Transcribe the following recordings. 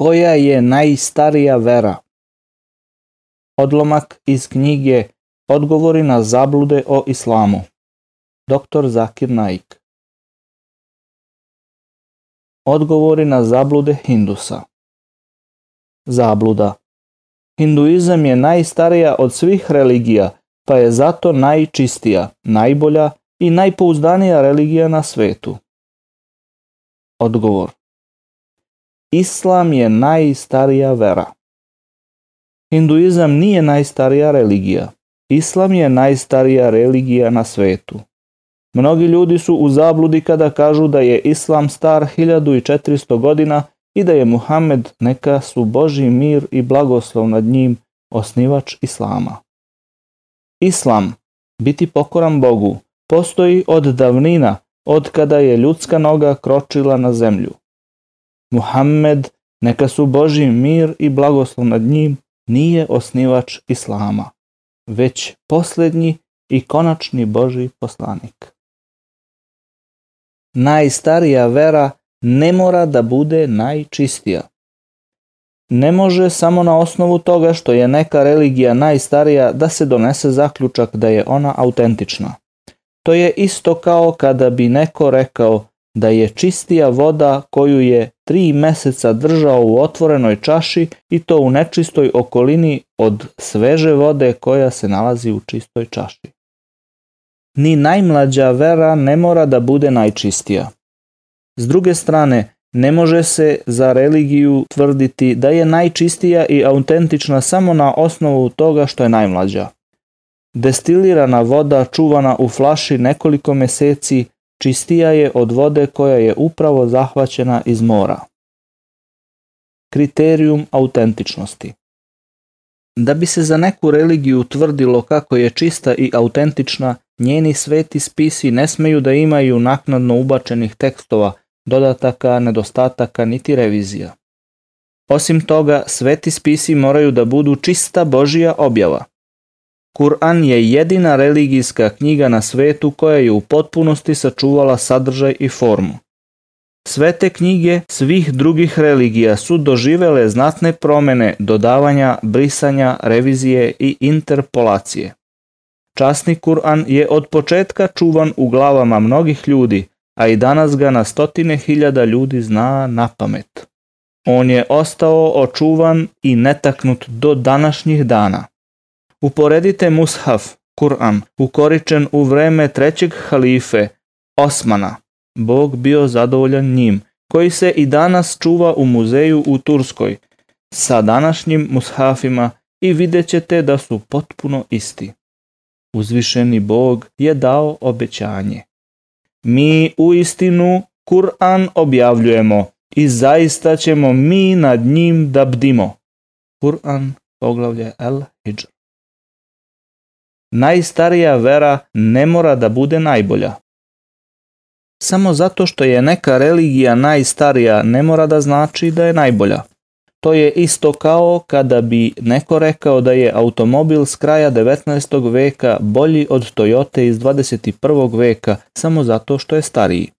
koja je najstarija vera. Odlomak iz knjige Odgovori na zablude o islamu. Dr. Zakir Naik. Odgovori na zablude Hindusa. Zabluda. Hinduizam je najstarija od svih religija, pa je zato najčistija, najbolja i najpouzdanija religija na svetu. Odgovor. Islam je najstarija vera. Hinduizam nije najstarija religija. Islam je najstarija religija na svetu. Mnogi ljudi su u zabludi kada kažu da je Islam star 1400 godina i da je Muhammed neka su Boži mir i blagoslov nad njim osnivač Islama. Islam, biti pokoran Bogu, postoji od davnina, od kada je ljudska noga kročila na zemlju. Muhammed, neka su Boži mir i blagoslov nad njim, nije osnivač Islama, već poslednji i konačni Boži poslanik. Najstarija vera ne mora da bude najčistija. Ne može samo na osnovu toga što je neka religija najstarija da se donese zaključak da je ona autentična. To je isto kao kada bi neko rekao da je čistija voda koju je tri meseca držao u otvorenoj čaši i to u nečistoj okolini od sveže vode koja se nalazi u čistoj čaši. Ni najmlađa vera ne mora da bude najčistija. S druge strane, ne može se za religiju tvrditi da je najčistija i autentična samo na osnovu toga što je najmlađa. Destilirana voda čuvana u flaši nekoliko meseci čistija je od vode koja je upravo zahvaćena iz mora. Kriterijum autentičnosti Da bi se za neku religiju tvrdilo kako je čista i autentična, njeni sveti spisi ne smeju da imaju naknadno ubačenih tekstova, dodataka, nedostataka niti revizija. Osim toga, sveti spisi moraju da budu čista Božija objava. Kur'an je jedina religijska knjiga na svetu koja je u potpunosti sačuvala sadržaj i formu. Sve te knjige svih drugih religija su doživele znatne promene dodavanja, brisanja, revizije i interpolacije. Časni Kur'an je od početka čuvan u glavama mnogih ljudi, a i danas ga na stotine hiljada ljudi zna na pamet. On je ostao očuvan i netaknut do današnjih dana. Uporedite Mushaf, Kur'an, ukoričen u vreme trećeg halife, Osmana. Bog bio zadovoljan njim, koji se i danas čuva u muzeju u Turskoj, sa današnjim mushafima i vidjet ćete da su potpuno isti. Uzvišeni Bog je dao obećanje. Mi u istinu Kur'an objavljujemo i zaista ćemo mi nad njim da bdimo. Kur'an poglavlje El Hijr najstarija vera ne mora da bude najbolja. Samo zato što je neka religija najstarija ne mora da znači da je najbolja. To je isto kao kada bi neko rekao da je automobil s kraja 19. veka bolji od Toyote iz 21. veka samo zato što je stariji.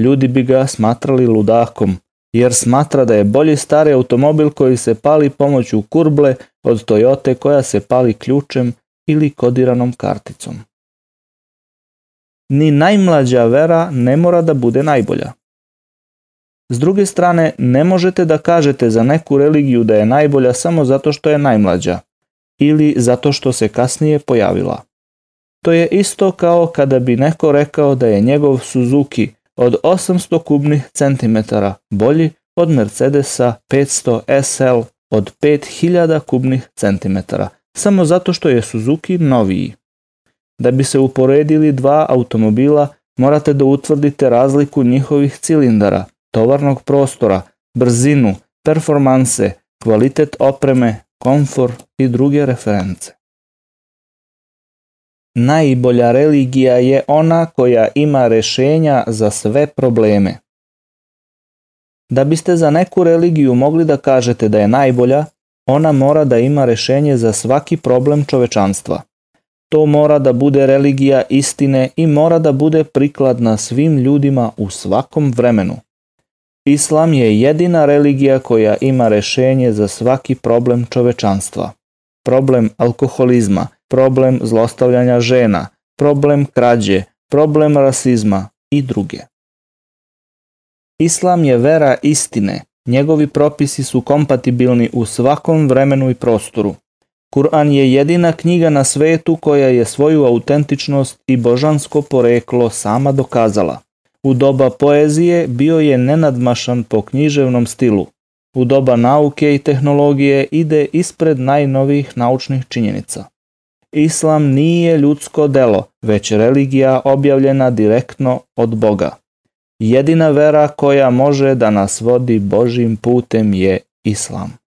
Ljudi bi ga smatrali ludakom, jer smatra da je bolji stari automobil koji se pali pomoću kurble od Toyote koja se pali ključem ili kodiranom karticom. Ni najmlađa vera ne mora da bude najbolja. S druge strane, ne možete da kažete za neku religiju da je najbolja samo zato što je najmlađa ili zato što se kasnije pojavila. To je isto kao kada bi neko rekao da je njegov Suzuki od 800 kubnih centimetara bolji od Mercedesa 500 SL od 5000 kubnih centimetara – samo zato što je Suzuki noviji. Da bi se uporedili dva automobila, morate da utvrdite razliku njihovih cilindara, tovarnog prostora, brzinu, performanse, kvalitet opreme, komfor i druge reference. Najbolja religija je ona koja ima rešenja za sve probleme. Da biste za neku religiju mogli da kažete da je najbolja, Ona mora da ima rešenje za svaki problem čovečanstva. To mora da bude religija istine i mora da bude prikladna svim ljudima u svakom vremenu. Islam je jedina religija koja ima rešenje za svaki problem čovečanstva. Problem alkoholizma, problem zlostavljanja žena, problem krađe, problem rasizma i druge. Islam je vera istine, Njegovi propisi su kompatibilni u svakom vremenu i prostoru. Kur'an je jedina knjiga na svetu koja je svoju autentičnost i božansko poreklo sama dokazala. U doba poezije bio je nenadmašan po književnom stilu. U doba nauke i tehnologije ide ispred najnovijih naučnih činjenica. Islam nije ljudsko delo, već religija objavljena direktno od Boga. Jedina vera koja može da nas vodi Božim putem je Islam.